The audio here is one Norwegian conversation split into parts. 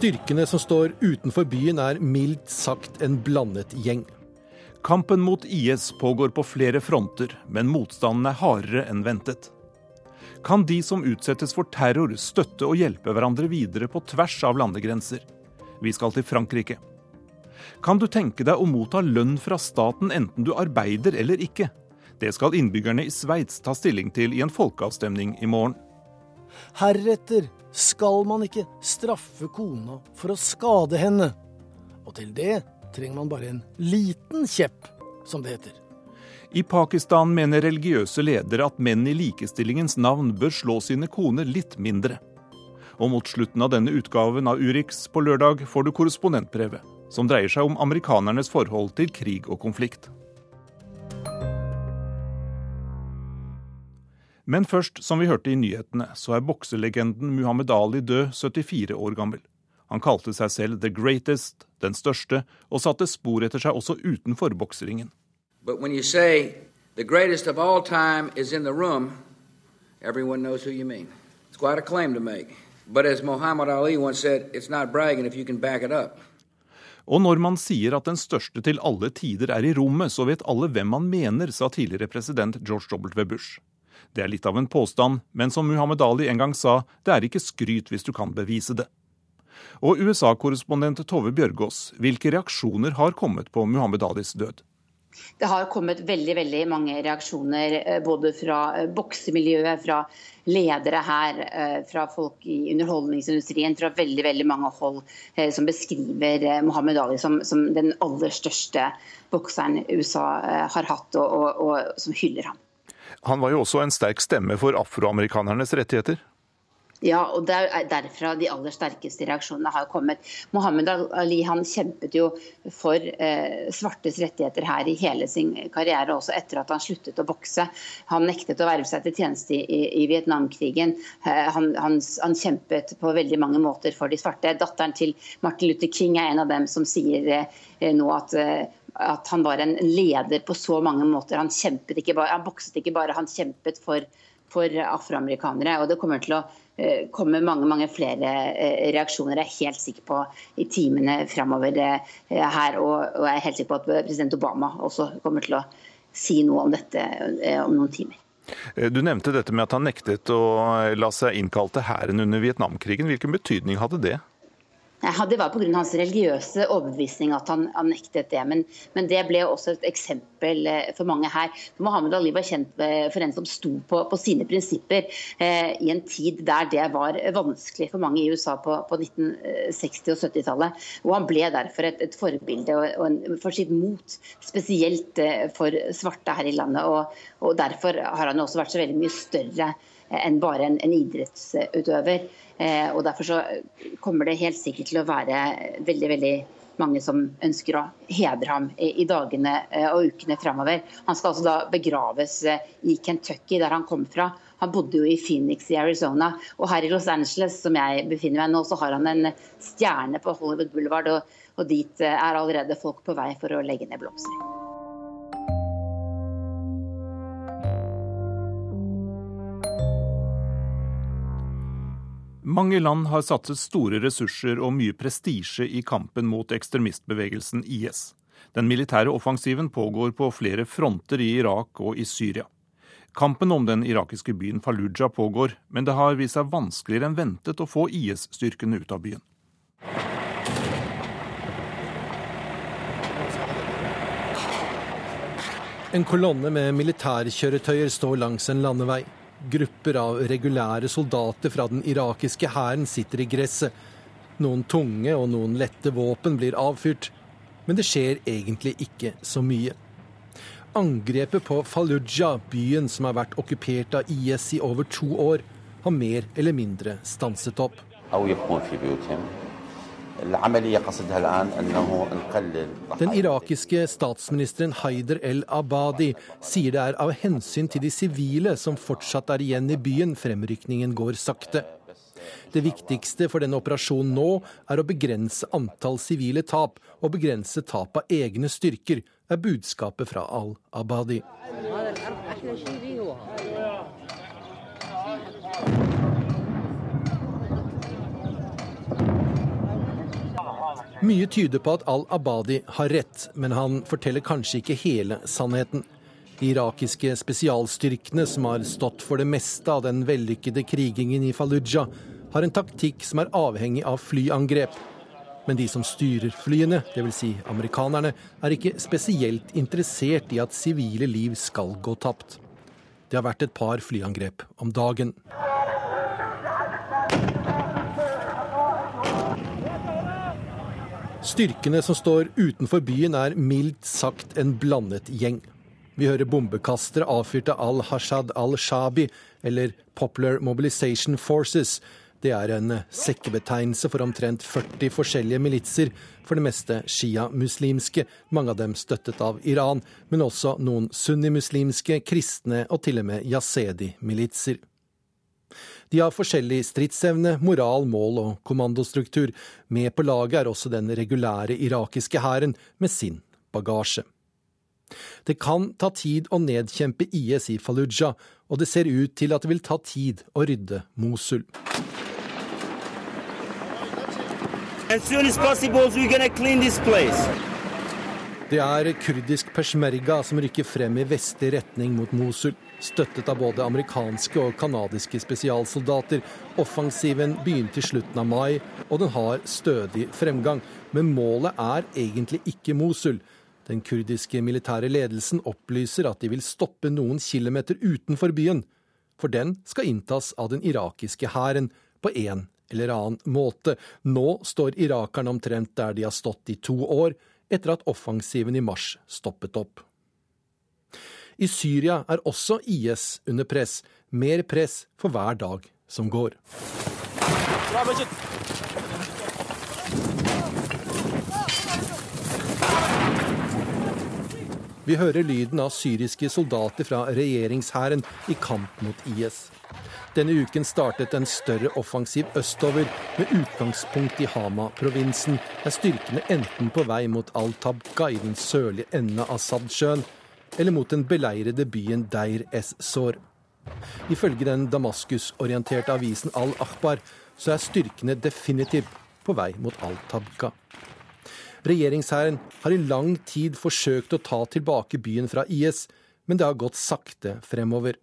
Styrkene som står utenfor byen er mildt sagt en blandet gjeng. Kampen mot IS pågår på flere fronter, men motstanden er hardere enn ventet. Kan de som utsettes for terror, støtte og hjelpe hverandre videre på tvers av landegrenser? Vi skal til Frankrike. Kan du tenke deg å motta lønn fra staten enten du arbeider eller ikke? Det skal innbyggerne i Sveits ta stilling til i en folkeavstemning i morgen. Heretter skal man ikke straffe kona for å skade henne. Og til det trenger man bare en liten kjepp, som det heter. I Pakistan mener religiøse ledere at menn i likestillingens navn bør slå sine koner litt mindre. Og mot slutten av denne utgaven av Urix på lørdag får du korrespondentbrevet som dreier seg om amerikanernes forhold til krig og konflikt. Men først, som vi hørte i nyhetene, så er bokselegenden Muhammed Ali død 74 år gammel. Han kalte seg selv the greatest, den største, og satte spor etter seg også utenfor bokseringen. Og når man sier at den største til alle tider er i rommet, så vet alle hvem man mener, sa tidligere president George W. Bush. Det er litt av en påstand, men som Muhammed Ali en gang sa, det er ikke skryt hvis du kan bevise det. Og USA-korrespondent Tove Bjørgaas, hvilke reaksjoner har kommet på Muhammed Alis død? Det har kommet veldig veldig mange reaksjoner eh, både fra eh, boksemiljøet, fra ledere her, eh, fra folk i underholdningsindustrien, fra veldig veldig mange hold som beskriver Mohammed Ali som, som den aller største bokseren USA har hatt, og, og, og som hyller ham. Han var jo også en sterk stemme for afroamerikanernes rettigheter? Ja, og det er derfra de aller sterkeste reaksjonene har kommet. Mohammed Ali han kjempet jo for eh, svartes rettigheter her i hele sin karriere, også etter at han sluttet å bokse. Han nektet å verve seg til tjeneste i, i Vietnamkrigen. Eh, han, han, han, kjempet på veldig mange måter for de svarte. Datteren til Martin Luther King er en av dem som sier eh, nå at eh, at han var en leder på så mange måter. Han, ikke bare, han bokset ikke bare, han kjempet for, for afroamerikanere. Og det kommer til å komme kommer mange mange flere eh, reaksjoner. Jeg er helt sikker på i timene framover eh, her. Og jeg er helt sikker på at president Obama også kommer til å si noe om dette om noen timer. Du nevnte dette med at han nektet å la seg innkalle til hæren under Vietnamkrigen. Hvilken betydning hadde det? Det var pga. hans religiøse overbevisning at han, han nektet det. Men, men, det ble også et eksempel eh, for mange her. Mohammed Ali var kjent for en som sto på, på sine prinsipper eh, i en tid der det var vanskelig for mange i USA på, på 1960- og 70-tallet. Og han ble derfor et, et forbilde og, og for sitt mot, spesielt eh, for svarte her i landet. Og, og derfor har han også vært så veldig mye større enn bare en, en idrettsutøver. Eh, og Derfor så kommer det helt sikkert til å være veldig veldig mange som ønsker å hedre ham i, dagene eh, og ukene framover. Han skal altså da begraves eh, i Kentucky, der han kom fra. Han bodde jo i Phoenix i Arizona. Og her i Los Angeles, som jeg befinner meg nå, så har han en stjerne på Hollywood Boulevard. Og, og dit er allerede folk på vei for å legge ned blomster. Mange land har satset store ressurser og mye prestisje i kampen mot ekstremistbevegelsen IS. Den militære offensiven pågår på flere fronter i Irak og i Syria. Kampen om den irakiske byen Fallujah pågår, men det har vist seg vanskeligere enn ventet å få IS-styrkene ut av byen. En kolonne med militærkjøretøyer står langs en landevei. Grupper av regulære soldater fra den irakiske hæren sitter i gresset. Noen tunge og noen lette våpen blir avfyrt, men det skjer egentlig ikke så mye. Angrepet på Fallujah, byen som har vært okkupert av IS i over to år, har mer eller mindre stanset opp. Den irakiske statsministeren Haider el-Abadi sier det er av hensyn til de sivile som fortsatt er igjen i byen, fremrykningen går sakte. Det viktigste for denne operasjonen nå er å begrense antall sivile tap og begrense tap av egne styrker, er budskapet fra al-Abadi. Mye tyder på at al-Abadi har rett, men han forteller kanskje ikke hele sannheten. De irakiske spesialstyrkene som har stått for det meste av den vellykkede krigingen i Fallujah, har en taktikk som er avhengig av flyangrep. Men de som styrer flyene, dvs. Si amerikanerne, er ikke spesielt interessert i at sivile liv skal gå tapt. Det har vært et par flyangrep om dagen. Styrkene som står utenfor byen er mildt sagt en blandet gjeng. Vi hører bombekastere avfyrte al-Hashad al-Shabi, eller Popular Mobilization Forces, det er en sekkebetegnelse for omtrent 40 forskjellige militser, for det meste shia-muslimske, mange av dem støttet av Iran, men også noen sunnimuslimske, kristne og til og med yazedi-militser. De har forskjellig stridsevne, moral, mål og kommandostruktur. Med på laget er også den regulære irakiske hæren med sin bagasje. Det kan ta tid å nedkjempe IS i Fallujah, og det ser ut til at det vil ta tid å rydde Mosul. As soon as possible, we're gonna clean this place. Det er kurdisk peshmerga som rykker frem i vestlig retning mot Mosul, støttet av både amerikanske og canadiske spesialsoldater. Offensiven begynte i slutten av mai, og den har stødig fremgang. Men målet er egentlig ikke Mosul. Den kurdiske militære ledelsen opplyser at de vil stoppe noen kilometer utenfor byen, for den skal inntas av den irakiske hæren på en eller annen måte. Nå står irakerne omtrent der de har stått i to år, etter at offensiven i mars stoppet opp. I Syria er også IS under press, mer press for hver dag som går. Vi hører lyden av syriske soldater fra regjeringshæren i kamp mot IS. Denne uken startet en større offensiv østover, med utgangspunkt i Hama-provinsen, der styrkene enten på vei mot Al-Tabqa i den sørlige enden av Sadsjøen, eller mot den beleirede byen Deir es-Sor. Ifølge den Damaskus-orienterte avisen Al-Akhbar så er styrkene definitivt på vei mot Al-Tabqa. Regjeringshæren har i lang tid forsøkt å ta tilbake byen fra IS, men det har gått sakte fremover.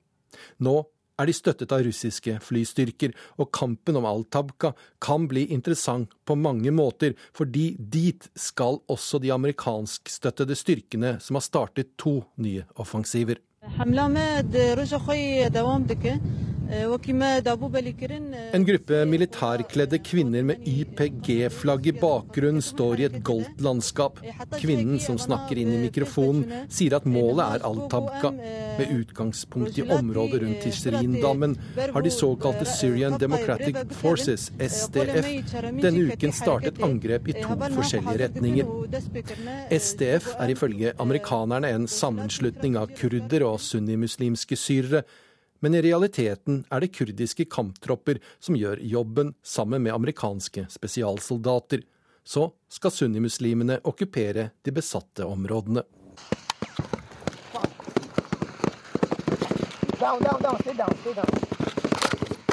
Nå er de støttet av russiske flystyrker, og kampen om Al-Tabqa kan bli interessant på mange måter, fordi dit skal også de amerikanskstøttede styrkene som har startet to nye offensiver. En gruppe militærkledde kvinner med YPG-flagg i bakgrunnen står i et goldt landskap. Kvinnen som snakker inn i mikrofonen, sier at målet er Al-Tabqa. Med utgangspunkt i området rundt Tishrindammen har de såkalte Syrian Democratic Forces, SDF, denne uken startet angrep i to forskjellige retninger. SDF er ifølge amerikanerne en sammenslutning av kurder og sunnimuslimske syrere men i realiteten er det kurdiske kamptropper som gjør jobben sammen med amerikanske spesialsoldater. Så skal sunnimuslimene okkupere de besatte områdene.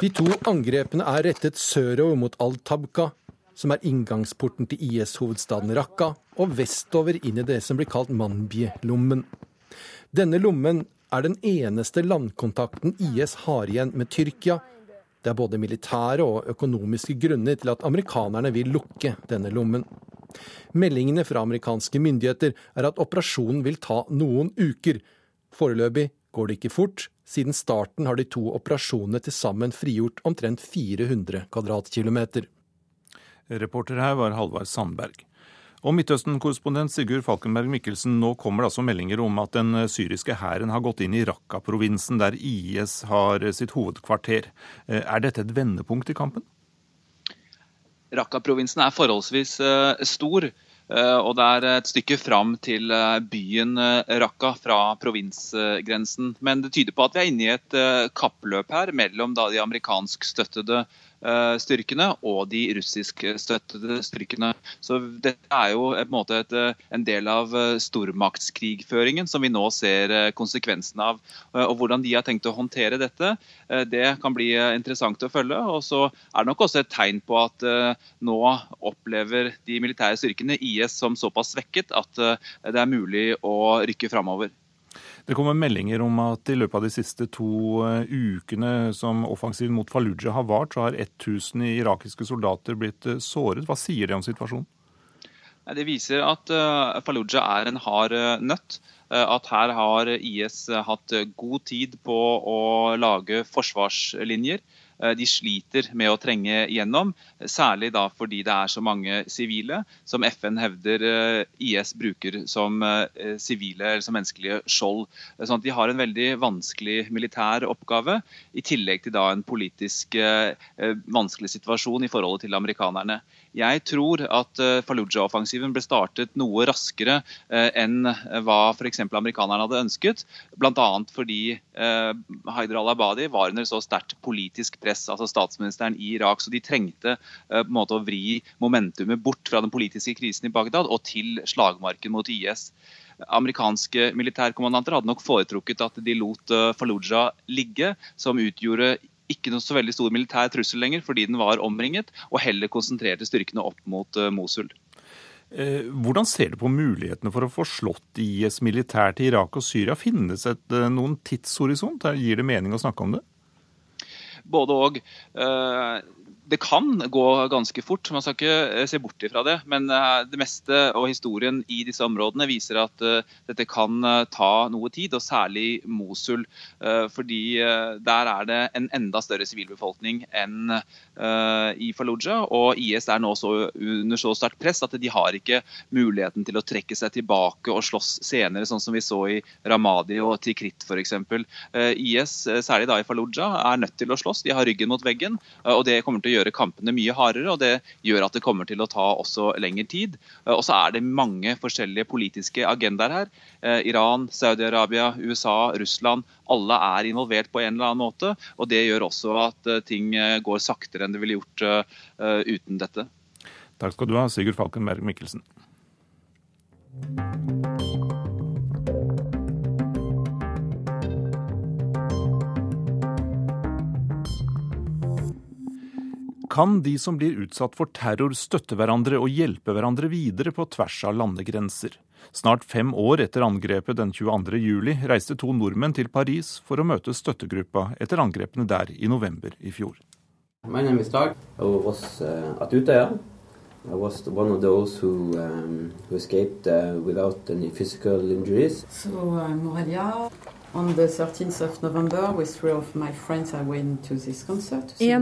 De to angrepene er rettet sørover mot Al-Tabqa, som er inngangsporten til IS-hovedstaden Raqqa, og vestover inn i det som blir kalt Manbi-lommen. Denne lommen er den eneste landkontakten IS har igjen med Tyrkia. Det er både militære og økonomiske grunner til at amerikanerne vil lukke denne lommen. Meldingene fra amerikanske myndigheter er at operasjonen vil ta noen uker. Foreløpig går det ikke fort. Siden starten har de to operasjonene til sammen frigjort omtrent 400 kvadratkilometer. Reporter her var Halvard Sandberg. Og Midtøsten-korrespondent Sigurd Falkenberg Mikkelsen, nå kommer det altså meldinger om at den eh, syriske hæren har gått inn i Raqqa-provinsen, der IS har sitt hovedkvarter. Eh, er dette et vendepunkt i kampen? Raqqa-provinsen er forholdsvis stor. Og det er et stykke fram til byen Raqqa fra provinsgrensen. Men det tyder på at vi er inne i et kappløp her mellom de amerikanskstøttede uh, styrkene og de russiskstøttede styrkene. Så Dette er jo en, måte et, en del av stormaktskrigføringen som vi nå ser konsekvensen av. Og Hvordan de har tenkt å håndtere dette, det kan bli interessant å følge. Og så er det nok også et tegn på at nå opplever de militære styrkene IS som såpass svekket at det er mulig å rykke framover. Det kommer meldinger om at i løpet av de siste to eh, ukene som offensiven mot Fallujah har vart, så har 1000 irakiske soldater blitt eh, såret. Hva sier det om situasjonen? Det viser at eh, Fallujah er en hard nøtt. At her har IS hatt god tid på å lage forsvarslinjer. Eh, de sliter med å trenge gjennom, særlig da fordi det er så mange sivile, som FN hevder eh, IS bruker som eh, sivile eller som menneskelige skjold. Sånn at de har en veldig vanskelig militær oppgave, i tillegg til da en politisk vanskelig situasjon i forholdet til amerikanerne. Jeg tror at Fallujah-offensiven ble startet noe raskere enn hva f.eks. amerikanerne hadde ønsket, bl.a. fordi Haider al-Abadi var under så sterkt politisk press, altså statsministeren i Irak. Så de trengte på en måte å vri momentumet bort fra den politiske krisen i Bagdad og til slagmarken mot IS. Amerikanske militærkommandanter hadde nok foretrukket at de lot Fallujah ligge, som utgjorde ikke noe så veldig stor militær trussel lenger fordi den var omringet, og heller konsentrerte styrkene opp mot uh, Mosul. Hvordan ser du på mulighetene for å få slått IS militært i Irak og Syria? Finnes det noen tidshorisont? Gir det mening å snakke om det? både og. Eh, det kan gå ganske fort, man skal ikke eh, se bort ifra det. Men eh, det meste og historien i disse områdene viser at dette kan ta noe tid, og særlig Mosul. Fordi der er det en enda større sivilbefolkning enn i Fallujah. Og IS er nå så, under så sterkt press at de har ikke muligheten til å trekke seg tilbake og slåss senere, sånn som vi så i Ramadi og Tikrit f.eks. IS, særlig da i Fallujah, er nødt til å slåss. De har ryggen mot veggen. og det kommer til å gjøre kampene mye hardere, og det gjør at det kommer til å ta også lengre tid. Eh, og så er det mange forskjellige politiske agendaer her. Eh, Iran, Saudi-Arabia, USA, Russland. Alle er involvert på en eller annen måte. og Det gjør også at eh, ting går saktere enn det ville gjort uten dette. Takk skal du ha, Sigurd Falkenberg Mikkelsen. Kan de som blir utsatt for terror støtte hverandre og hjelpe hverandre videre på tvers av landegrenser? Snart fem år etter angrepet den 22. juli reiste to nordmenn til Paris for å møte støttegruppa etter angrepene der i november i fjor. My name is Dag. I was uh, at Utøya. I was one of those who, um, who escaped uh, without any physical injuries. So I'm Morelia. En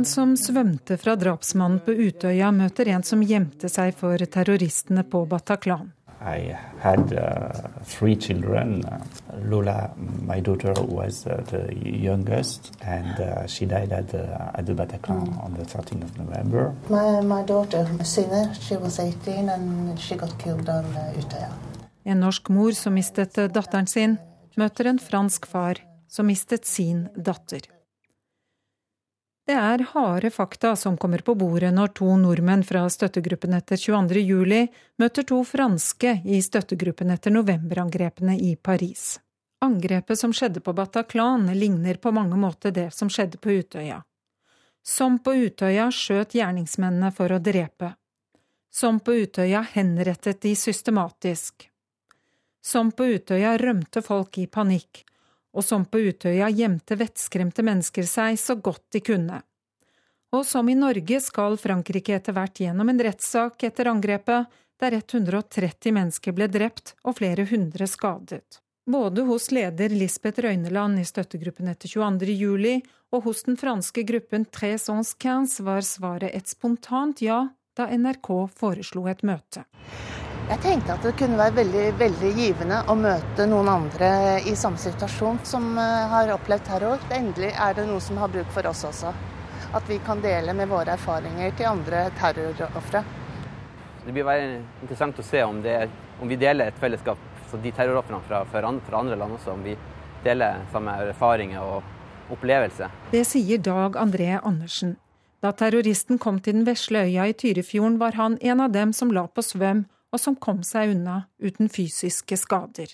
som svømte fra drapsmannen på Utøya, møter en som gjemte seg for terroristene på Bataclan. I had uh, three children. Uh, Lola, my daughter, was uh, the youngest, and uh, she died at the, at the Bataclan mm. on the 13th of November. My, my daughter, Sine, she was 18, and she got killed on uh, Utøya. En norsk mor som mistet datteren sin, møter en fransk far som mistet sin datter. Det er harde fakta som kommer på bordet når to nordmenn fra støttegruppen etter 22. juli møter to franske i støttegruppen etter novemberangrepene i Paris. Angrepet som skjedde på Bataclan, ligner på mange måter det som skjedde på Utøya. Som på Utøya skjøt gjerningsmennene for å drepe. Som på Utøya henrettet de systematisk. Som på Utøya rømte folk i panikk, og som på Utøya gjemte vettskremte mennesker seg så godt de kunne. Og som i Norge skal Frankrike etter hvert gjennom en rettssak etter angrepet, der 130 mennesker ble drept og flere hundre skadet. Både hos leder Lisbeth Røyneland i støttegruppen etter 22. juli og hos den franske gruppen Tres Ons Quinze var svaret et spontant ja da NRK foreslo et møte. Jeg tenkte at det kunne være veldig, veldig givende å møte noen andre i samme situasjon som eh, har opplevd terror. Endelig er det noe som har bruk for oss også. At vi kan dele med våre erfaringer til andre terrorofre. Det blir være interessant å se om, det, om vi deler et fellesskap, så de terrorofrene fra, fra, andre land også, om vi deler samme erfaringer og opplevelser. Det sier Dag André Andersen, Da terroristen kom til den vesle øya i Tyrifjorden, var han en av dem som la på svøm, og som kom seg unna uten fysiske skader.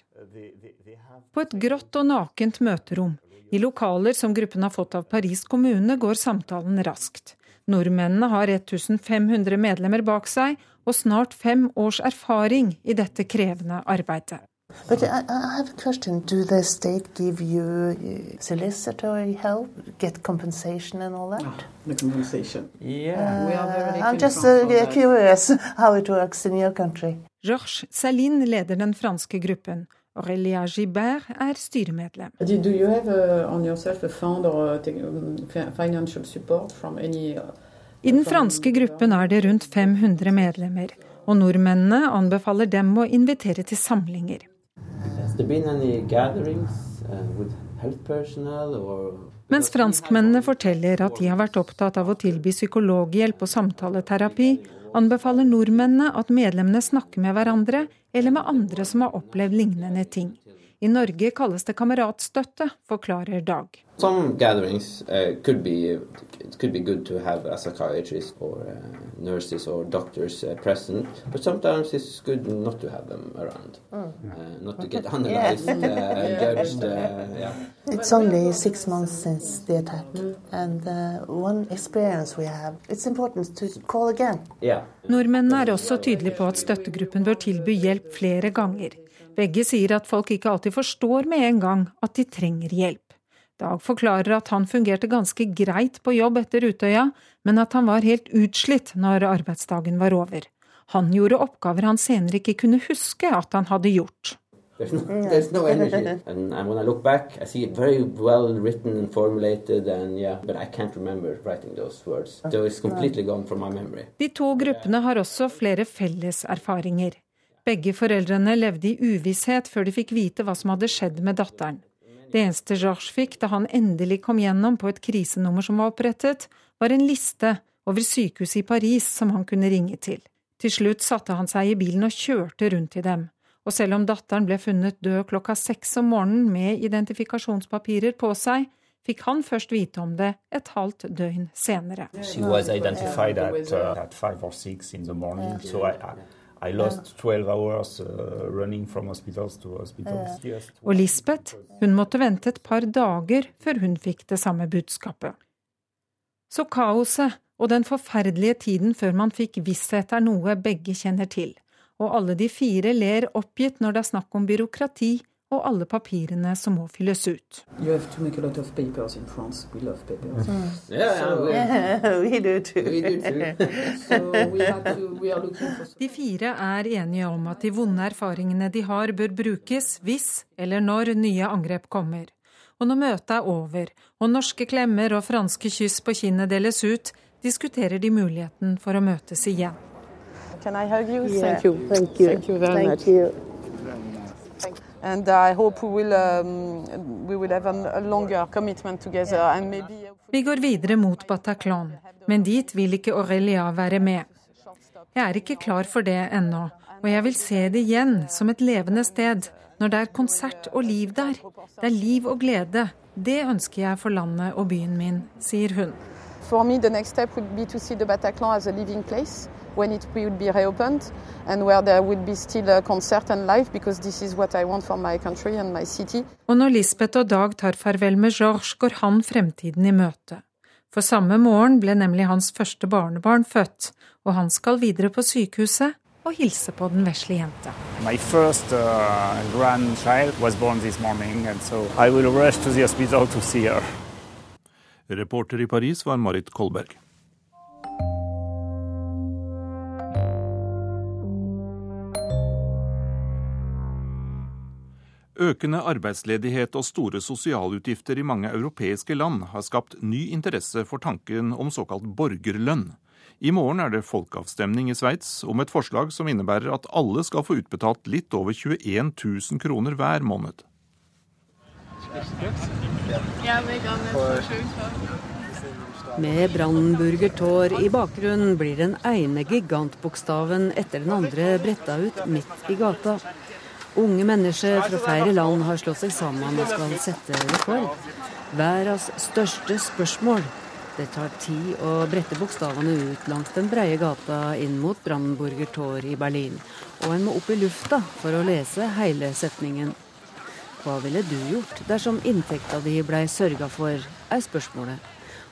På et grått og nakent møterom, i lokaler som gruppen har fått av Paris kommune, går samtalen raskt. Nordmennene har 1500 medlemmer bak seg, og snart fem års erfaring i dette krevende arbeidet. But I, I have a question. Do the state give you uh, solicitor help, get compensation and all that? Ah, the compensation. Yeah. we are very Uh, I'm just uh, curious how it works in your country. Georges Salin leder den franske gruppen. Aurélia Gibert er styremedlem. Do, do you have uh, on yourself a fund or uh, financial support from any uh, I den franske gruppen er det rundt 500 medlemmer, og nordmennene anbefaler dem å invitere til samlinger. There been any gatherings uh, with health personnel or Mens franskmennene forteller at de har vært opptatt av å tilby psykologhjelp og samtaleterapi, anbefaler nordmennene at medlemmene snakker med hverandre eller med andre som har opplevd lignende ting. I Norge kalles det kameratstøtte, forklarer Dag. Some gatherings uh, could be it could be good to have a psychiatrist or uh, nurses or doctors uh, present, but sometimes it's good not to have them around, uh, not to get analyzed, uh, judged. Uh, yeah. It's only six months since the attack, and uh, one experience we have. It's important to call again. Yeah. Nordmennene er også tydelige på at støttegruppen bør tilby hjelp flere ganger. Begge sier at folk ikke alltid forstår med en gang at de trenger hjelp. Dag forklarer at han fungerte ganske greit på jobb etter Utøya, men at han var helt utslitt når arbeidsdagen var over. Han gjorde oppgaver han senere ikke kunne huske at han hadde gjort. There's no, there's no energy, and, and when I look back, I see it very well written and formulated, and yeah, but I can't remember writing those words. So it's completely gone from my memory. De to gruppene har også flere felles erfaringer. Begge foreldrene levde i uvisshet før de fikk vite hva som hadde skjedd med datteren. Det eneste Georges fikk da han endelig kom gjennom på et krisenummer som var opprettet, var en liste over sykehuset i Paris som han kunne ringe til. Til slutt satte han seg i bilen og kjørte rundt til dem. Og selv om datteren ble funnet død klokka seks om morgenen med identifikasjonspapirer på seg, fikk han først vite om det et halvt døgn senere. At, uh, at morning, so I, I, I lost 12 hours uh, running from hospitals to hospitals. Yes. Og Lisbeth, hun måtte vente et par dager før hun fikk det samme budskapet. Så kaoset og den forferdelige tiden før man fikk visshet er noe begge kjenner til, og alle de fire ler oppgitt når det er snakk om byråkrati og alle papirene som må fylles ut. You have to make a lot of papers in France. We love papers. Yeah, So- we, we do too. we do too. So we, had to, we are looking for De fire er enige om at de vonde erfaringene de har, bør brukes hvis eller når nye angrep kommer. Og når møtet er over, og norske klemmer og franske kyss på kinnet deles ut, diskuterer de muligheten for å møtes igjen. Can I hug you? Yeah, Thank you. Thank you. Thank you very Thank you. Together and maybe. Vi går videre mot Bataclan, men dit vil ikke Aurelia være med. Jeg er ikke klar for det ennå, og jeg vil se det igjen som et levende sted, når det er konsert og liv der. Det er liv og glede. Det ønsker jeg for landet og byen min, sier hun. For me, the next step would be to see the Bataclan as a living place when it will be reopened and where there will be still a concert and life because this is what I want for my country and my city. Og når Lisbeth og Dag tar farvel med Georges, går han fremtiden i møte. For samme morgen ble nemlig hans første barnebarn født, og han skal videre på sykehuset og hilse på den vesle jenta. My first uh, grandchild was born this morning, and so I will rush to the hospital to see her. Reporter i Paris var Marit Kolberg. Økende arbeidsledighet og store sosialutgifter i mange europeiske land har skapt ny interesse for tanken om såkalt borgerlønn. I morgen er det folkeavstemning i Sveits om et forslag som innebærer at alle skal få utbetalt litt over 21 000 kroner hver måned. Med Brandenburger-tår i bakgrunnen blir den ene gigantbokstaven etter den andre bretta ut midt i gata. Unge mennesker fra flere land har slått seg sammen og skal sette rekord. Verdens største spørsmål. Det tar tid å brette bokstavene ut langs den breie gata inn mot Brandenburger Tor i Berlin, og en må opp i lufta for å lese hele setningen. Hva ville du gjort dersom inntekta di blei sørga for, er spørsmålet.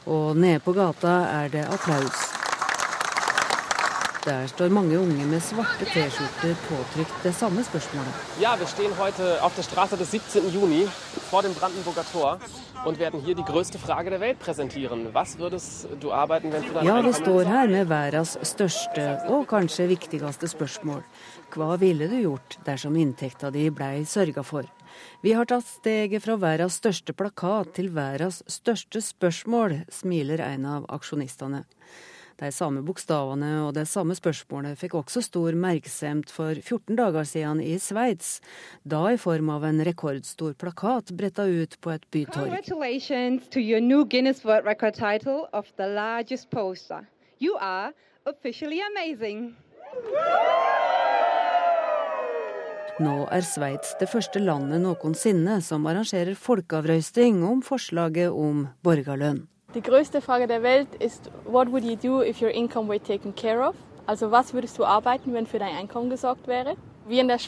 Og nede på gata er det applaus. Der står mange unge med svarte T-skjorter påtrykt det samme spørsmålet. Ja, vi står heute auf der Straße des 17. Juni vor dem Brandenburger Tor und werden hier die größte Frage der Welt präsentieren. Was würdest du arbeiten, wenn du dein Ja, vi står her med verdens største og kanskje viktigste spørsmål. Hva ville du gjort dersom inntekta di blei sørga for? Vi har tatt steget fra verdens største plakat til verdens største spørsmål, smiler en av aksjonistene. De samme bokstavene og det samme spørsmålet fikk også stor merksemd for 14 dager siden i Sveits, da i form av en rekordstor plakat bretta ut på et bytorg. You are officially amazing. Nå er Sveits det første landet noensinne som arrangerer folkeavrøysting om forslaget om borgerlønn. Die größte Frage der Welt ist, what would you do if your income were taken care of? Also was würdest du arbeiten, wenn für dein Einkommen gesorgt? Dette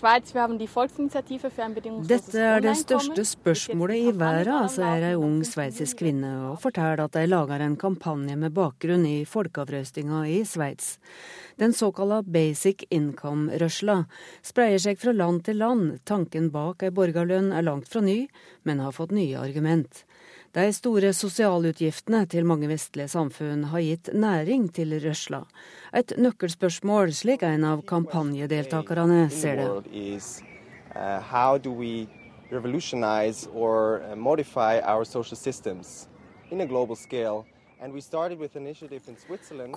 er det største spørsmålet i verden, sier ei ung sveitsisk kvinne, og forteller at de lager en kampanje med bakgrunn i folkeavrøstinga i Sveits. Den såkalla basic income-rørsla spreier seg fra land til land. Tanken bak ei borgerlønn er langt fra ny, men har fått nye argument. De store sosialutgiftene til mange vestlige samfunn har gitt næring til rørsla. Et nøkkelspørsmål, slik en av kampanjedeltakerne ser det.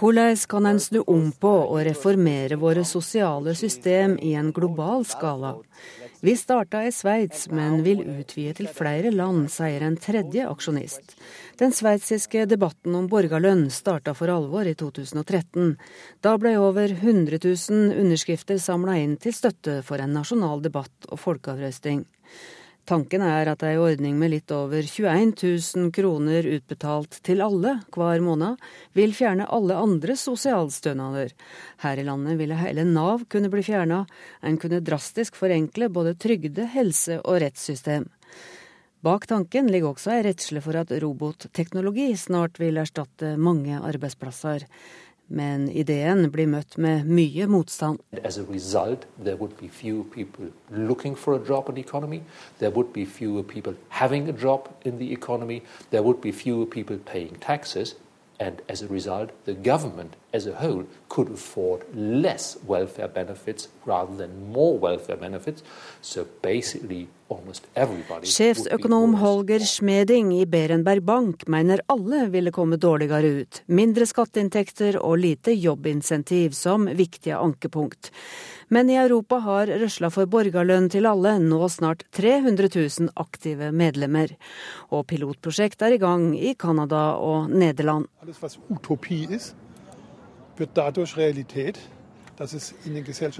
Hvordan kan en snu om på og reformere våre sosiale system i en global skala? Vi starta i Sveits, men vil utvide til flere land, sier en tredje aksjonist. Den sveitsiske debatten om borgerlønn starta for alvor i 2013. Da ble over 100 000 underskrifter samla inn til støtte for en nasjonal debatt og folkeavrøsting. Tanken er at ei ordning med litt over 21 000 kroner utbetalt til alle hver måned, vil fjerne alle andre sosialstønader. Her i landet ville hele Nav kunne bli fjerna. En kunne drastisk forenkle både trygde-, helse- og rettssystem. Bak tanken ligger også ei redsle for at robotteknologi snart vil erstatte mange arbeidsplasser. Men ideen blir møtt med mye motstand. Result, economy. Economy. Taxes. Result, as a whole could afford less welfare benefits rather than more welfare benefits. So basically, almost everybody Sjefsøkonom Holger Schmeding i Berenberg Bank mener alle ville komme dårligere ut. Mindre skatteinntekter og lite jobbinsentiv som viktige ankepunkt. Men i Europa har røsla for borgerlønn til alle nå snart 300 000 aktive medlemmer. Og pilotprosjekt er i gang i Canada og Nederland. Alles, wird dadurch Realität.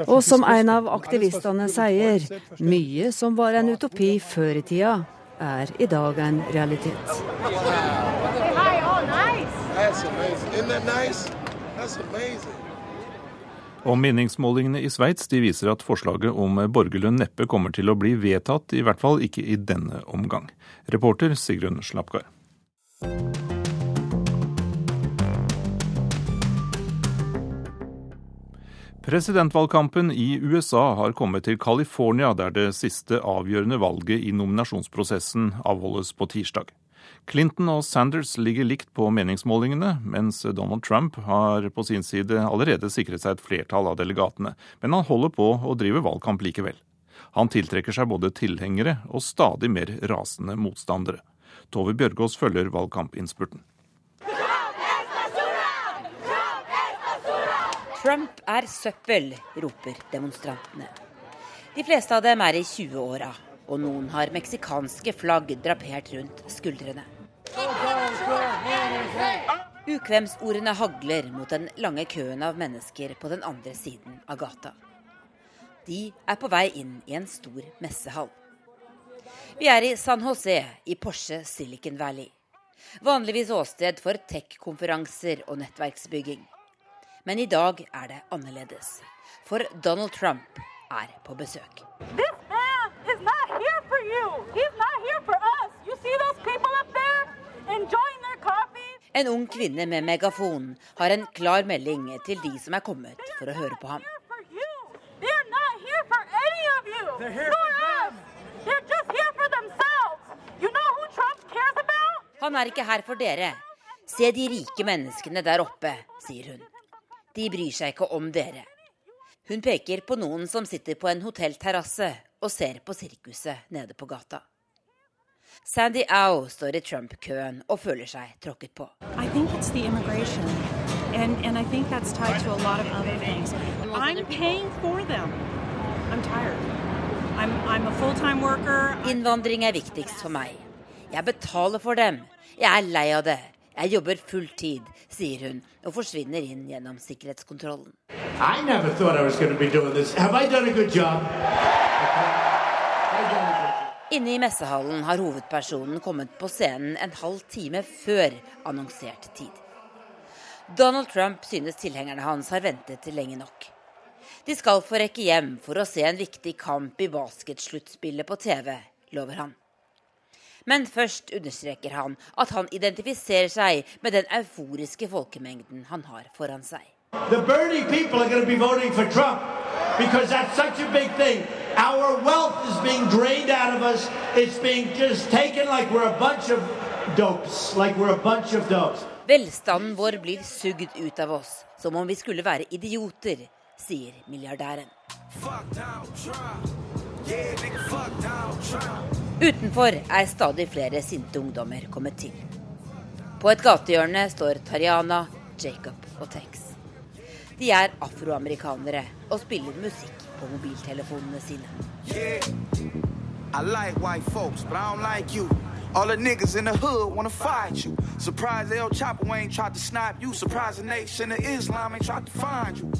Og som en av aktivistene sier, mye som var en utopi før i tida, er i dag en realitet. Og meningsmålingene i Sveits viser at forslaget om borgerlønn neppe kommer til å bli vedtatt, i hvert fall ikke i denne omgang. Reporter Sigrun Slapgard. Presidentvalgkampen i USA har kommet til California, der det siste avgjørende valget i nominasjonsprosessen avholdes på tirsdag. Clinton og Sanders ligger likt på meningsmålingene, mens Donald Trump har på sin side allerede sikret seg et flertall av delegatene. Men han holder på å drive valgkamp likevel. Han tiltrekker seg både tilhengere og stadig mer rasende motstandere. Tove Bjørgaas følger valgkampinnspurten. Trump er søppel, roper demonstrantene. De fleste av dem er i 20-åra og noen har meksikanske flagg drapert rundt skuldrene. Ukvemsordene hagler mot den lange køen av mennesker på den andre siden av gata. De er på vei inn i en stor messehall. Vi er i San José i Porsche Silicon Valley. Vanligvis åsted for tech-konferanser og nettverksbygging. Men i dag er det annerledes. For Donald Trump er på besøk. En ung kvinne med megafon har en klar melding til de som er kommet for å høre på ham. Han er ikke her for dere. Se de rike menneskene der oppe, sier hun. De bryr seg ikke om dere. Hun peker på noen som sitter på en hotellterrasse og ser på sirkuset nede på gata. Sandy Au står i Trump-køen og føler seg tråkket på. And, and I think that's tied to a lot of other things. I'm paying for them. I'm tired. I'm, I'm a full-time worker. Innvandring er viktigst for meg. Jeg betaler for dem. Jeg er lei av det. Jeg jobber full tid, sier hun og forsvinner inn gjennom sikkerhetskontrollen. Inne i messehallen har hovedpersonen kommet på scenen en halv time før annonsert tid. Donald Trump synes tilhengerne hans har ventet lenge nok. De skal få rekke hjem for å se en viktig kamp i basketsluttspillet på TV, lover han. Men først understreker han at han identifiserer seg med den euforiske folkemengden han har foran seg. The Bernie people are going to be voting for Trump because that's such a big thing. Our wealth is being drained out of us. It's being just taken like we're a bunch of dopes. Like we're a bunch of dopes. Velstanden vår blir sugd ut av oss, som om vi skulle være idioter, sier milliardæren. Utenfor er stadig flere sinte ungdommer kommet til. På et gatehjørne står Tariana, Jacob og Tex. De er afroamerikanere og spiller musikk på mobiltelefonene sine. Yeah. Like folks, but I don't like. All the niggas in the hood wanna fight you. Surprise El Chapo ain't tried to snipe you. Surprise the nation of Islam ain't tried to find you.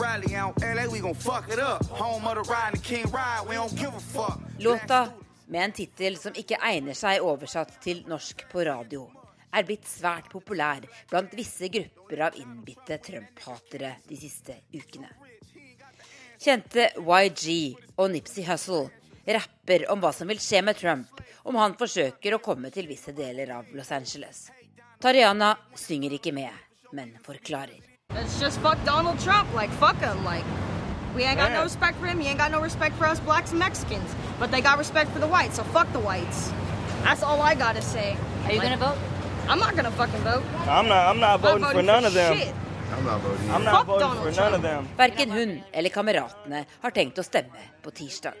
Rally LA, we gon' fuck it up. Home of the ride and King Ride, we don't give a fuck. Låta, med en tittel som ikke egner seg oversatt til norsk på radio, er blitt svært populær blant visse grupper av innbitte Trump-hatere de siste ukene. Kjente YG og Nipsey Hussle rapper om hva som vil skje med Trump om han forsøker å komme til visse deler av Los Angeles. Tariana synger ikke med, men forklarer. It's just fuck Donald Trump, like fuck him, like we ain't got no respect for him, he ain't got no respect for us blacks and Mexicans, but they got respect for the whites, so fuck the whites. That's all I gotta say. Are you like, gonna vote? I'm not gonna fucking vote. I'm not. I'm not voting, I'm voting for none for of them. Shit. I'm not voting. I'm not voting for none of them. Verken hun eller kameratene har tenkt å stemme på tirsdag.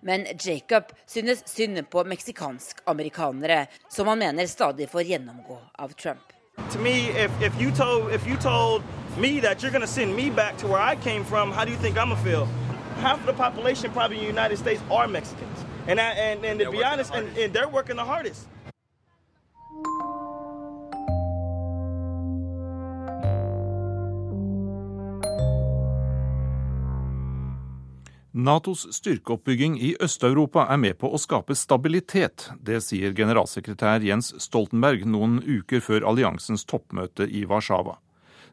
Men Jacob synes synd på meksikansk-amerikanere, som han mener stadig får gjennomgå av Trump. To me, if, if you told if you told me that you're going to send me back to where I came from, how do you think I'm gonna feel? Half of the population probably in the United States are Mexicans, and I, and, and to be honest, and, and they're working the hardest. Natos styrkeoppbygging i Øst-Europa er med på å skape stabilitet. Det sier generalsekretær Jens Stoltenberg noen uker før alliansens toppmøte i Warszawa.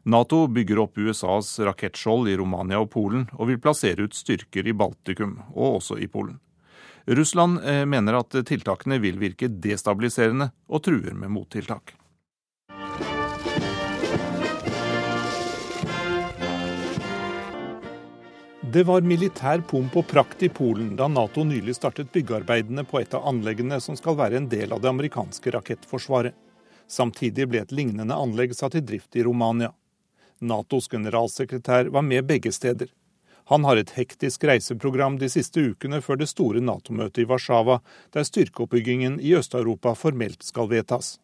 Nato bygger opp USAs rakettskjold i Romania og Polen, og vil plassere ut styrker i Baltikum, og også i Polen. Russland eh, mener at tiltakene vil virke destabiliserende, og truer med mottiltak. Det var militær pomp og prakt i Polen da Nato nylig startet byggearbeidene på et av anleggene som skal være en del av det amerikanske rakettforsvaret. Samtidig ble et lignende anlegg satt i drift i Romania. Natos generalsekretær var med begge steder. Han har et hektisk reiseprogram de siste ukene før det store Nato-møtet i Warszawa, der styrkeoppbyggingen i Øst-Europa formelt skal vedtas.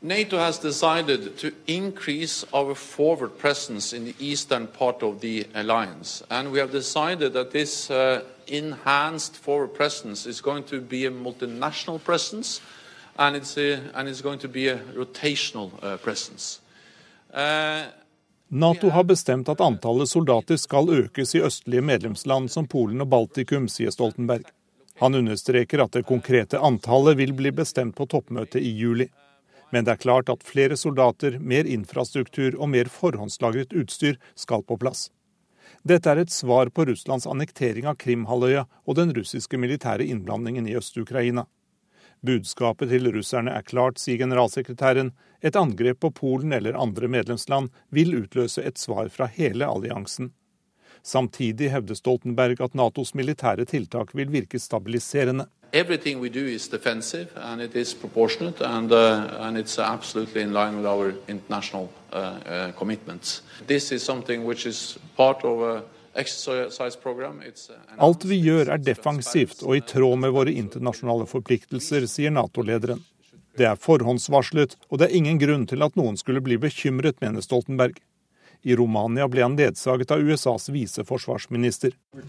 NATO has decided to increase our forward presence in the eastern part of the alliance. And we have decided that this uh, enhanced forward presence is going to be a multinational presence and it's, a, and it's going to be a rotational uh, presence. Uh, Nato har bestemt at antallet soldater skal økes i østlige medlemsland som Polen og Baltikum, sier Stoltenberg. Han understreker at det konkrete antallet vil bli bestemt på toppmøtet i juli. Men det er klart at flere soldater, mer infrastruktur og mer forhåndslagret utstyr skal på plass. Dette er et svar på Russlands annektering av Krimhalvøya og den russiske militære innblandingen i Øst-Ukraina. Budskapet til russerne er klart, sier generalsekretæren. Et angrep på Polen eller andre medlemsland vil utløse et svar fra hele alliansen. Samtidig hevder Stoltenberg at Natos militære tiltak vil virke stabiliserende. Everything we do is defensive and it is proportionate and, uh, and it's absolutely in line with our international uh, uh, commitments. This is something which is part of a Alt vi gjør er defensivt og i tråd med våre internasjonale forpliktelser, sier Nato-lederen. Det er forhåndsvarslet, og det er ingen grunn til at noen skulle bli bekymret, mener Stoltenberg. I Romania ble han ledsaget av USAs viseforsvarsminister. Uh,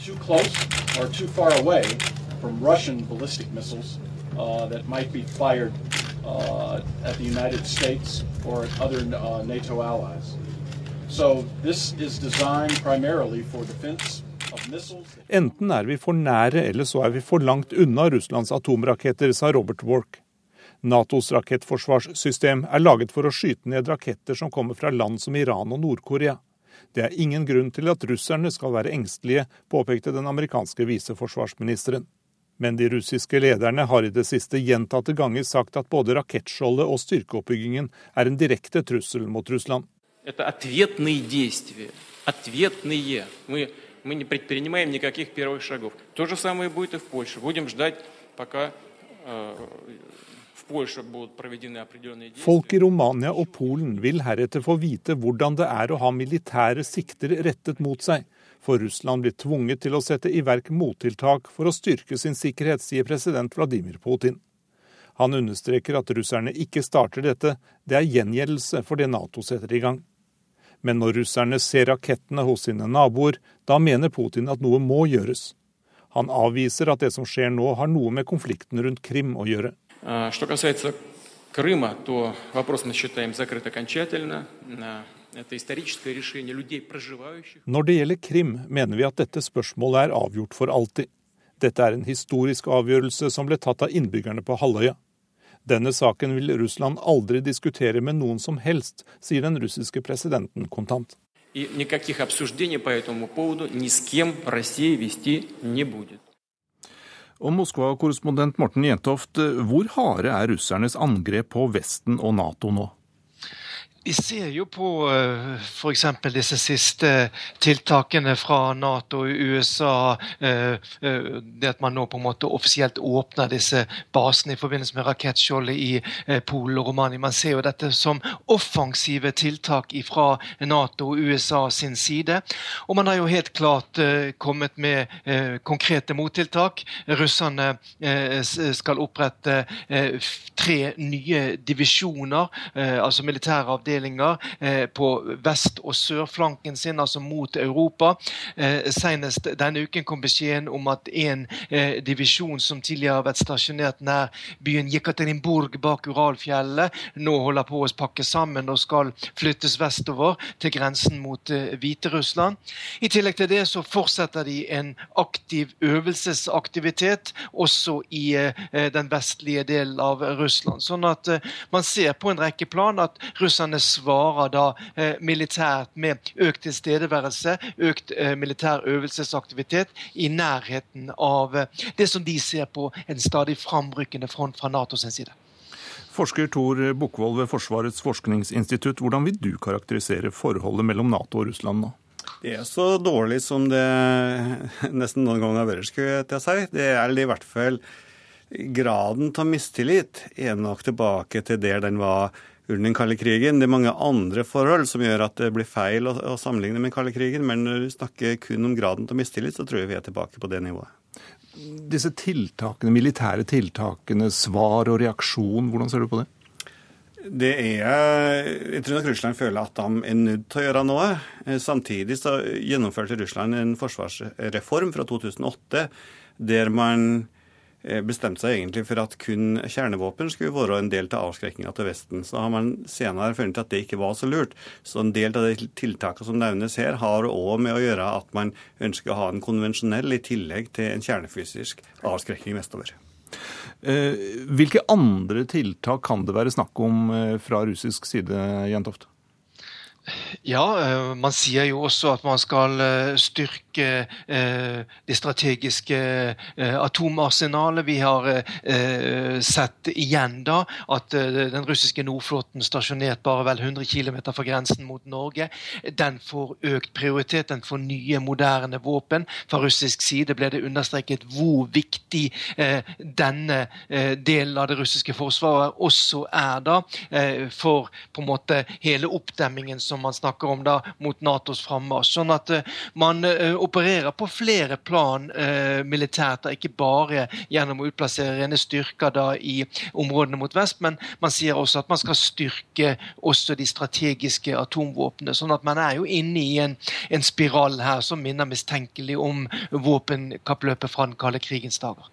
Enten er vi for nære, eller så er vi for langt unna Russlands atomraketter, sa Robert Wark. Natos rakettforsvarssystem er laget for å skyte ned raketter som kommer fra land som Iran og Nord-Korea. Det er ingen grunn til at russerne skal være engstelige, påpekte den amerikanske viseforsvarsministeren. Men de russiske lederne har i det siste gjentatte ganger sagt at både rakettskjoldet og styrkeoppbyggingen er en direkte trussel mot Russland Это ответные действия. Ответные. Мы, мы не предпринимаем никаких первых шагов. То же самое будет и в Польше. Будем ждать, пока э, в Польше будут проведены определенные действия. Folk i Romania og Polen vil heretter få vite hvordan det er å ha militære sikter rettet mot seg. For Russland blir tvunget til å sette i verk mottiltak for å styrke sin sikkerhet, sier president Vladimir Putin. Han understreker at russerne ikke starter dette, det er gjengjeldelse for det Nato setter i gang. Men når russerne ser rakettene hos sine naboer, da mener Putin at noe må gjøres. Han avviser at det som skjer nå har noe med konflikten rundt Krim å gjøre. Når det gjelder Krim, mener vi at dette spørsmålet er avgjort for alltid. Dette er en historisk avgjørelse som ble tatt av innbyggerne på halvøya. Denne saken vil Russland aldri diskutere med noen som helst, sier den russiske presidenten kontant. Og Moskva-korrespondent Morten Jentoft, hvor harde er russernes angrep på Vesten og Nato nå? Vi ser jo på eh, f.eks. disse siste tiltakene fra Nato USA. Eh, eh, det at man nå på en måte offisielt åpner disse basene i forbindelse med rakettskjoldet i Polen og Romania. Man ser jo dette som offensive tiltak fra Nato og USA sin side. Og man har jo helt klart kommet med konkrete mottiltak. Russerne skal opprette tre nye divisjoner, altså militære avdelinger avdelinger eh, på vest- og sørflanken sin, altså mot Europa. Eh, senest denne uken kom beskjeden om at en eh, divisjon som tidligere har vært stasjonert nær byen Jekaterinburg bak Uralfjellet, nå holder på å pakke sammen og skal flyttes vestover til grensen mot Hviterussland. I tillegg til det så fortsetter de en aktiv øvelsesaktivitet også i den vestlige delen av Russland. Sånn at man ser på en rekke plan at russerne svarer da eh, militært med økt tilstedeværelse, økt eh, militær øvelsesaktivitet i nærheten av eh, det som de ser på en stadig framrykkende front fra NATO sin side. Forsker Tor Bukkvold ved Forsvarets forskningsinstitutt, hvordan vil du karakterisere forholdet mellom Nato og Russland nå? Det er så dårlig som det nesten noen ganger har vært, skulle jeg si. Det er i hvert fall graden av mistillit er nok tilbake til der den var under den kalde krigen. Det er mange andre forhold som gjør at det blir feil å, å sammenligne med den kalde krigen, men når du snakker kun om graden til mistillit, så tror jeg vi er tilbake på det nivået. Disse tiltakene, militære tiltakene, svar og reaksjon, hvordan ser du på det? Det er Jeg tror nok Russland føler at de er nødt til å gjøre noe. Samtidig så gjennomførte Russland en forsvarsreform fra 2008 der man Eh, bestemte seg egentlig for at kun kjernevåpen skulle være en del av avskrekkinga til Vesten. Så har man senere funnet at det ikke var så lurt. Så en del av de tiltakene som nevnes her, har òg med å gjøre at man ønsker å ha en konvensjonell i tillegg til en kjernefysisk avskrekking vestover. Hvilke andre tiltak kan det være snakk om fra russisk side, Jentoft? Ja, man sier jo også at man skal styrke det strategiske atomarsenalet. Vi har sett igjen da at den russiske Nordflåten, stasjonert bare vel 100 km fra grensen mot Norge, den får økt prioritet. Den får nye, moderne våpen. Fra russisk side ble det understreket hvor viktig denne delen av det russiske forsvaret også er da for på en måte hele oppdemmingen som man snakker om da mot Natos frammarsj. Sånn at man opererer på flere plan uh, militært, da, ikke bare gjennom å utplassere rene styrker da i områdene mot vest, men man sier også at man skal styrke også de strategiske atomvåpnene. Sånn at man er jo inne i en, en spiral her som minner mistenkelig om våpenkappløpet fra den kalde krigens dager.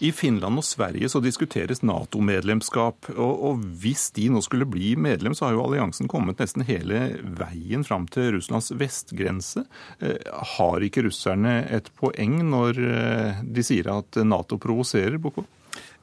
I Finland og Sverige så diskuteres Nato-medlemskap. Og, og, hvis de nå skulle bli medlem, så har jo alliansen kommet nesten hele veien fram til Russlands vestgrense. Eh, har ikke russerne et poeng når eh, de sier at Nato provoserer, Boko?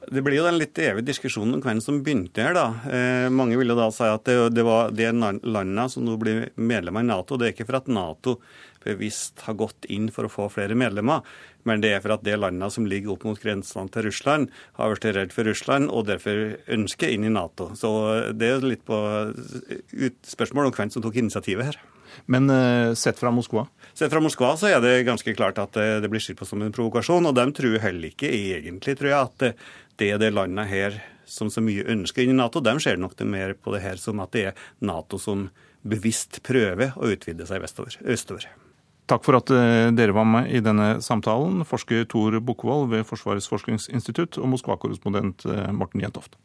Det blir jo den litt evige diskusjonen om hvem som begynte her. da. Eh, mange vil jo da si at det, det var de landene som nå blir medlemmer i Nato. Det er ikke for at Nato bevisst har gått inn for å få flere medlemmer, men det er for at de landene som ligger opp mot grensene til Russland, har vært redd for Russland og derfor ønsker inn i Nato. Så det er litt på spørsmål om hvem som tok initiativet her. Men uh, sett fra Moskva? Sett fra Moskva så er det ganske klart at det, det blir sett på som en provokasjon. Og de tror heller ikke egentlig, tror jeg, at det, det er det landet her som så mye ønsker inn i Nato. De ser nok det mer på det her som at det er Nato som bevisst prøver å utvide seg vestover, østover. Takk for at eh, dere var med i denne samtalen, forsker Tor Bukkvold ved Forsvarets forskningsinstitutt og Moskva-korrespondent eh, Morten Jentoft.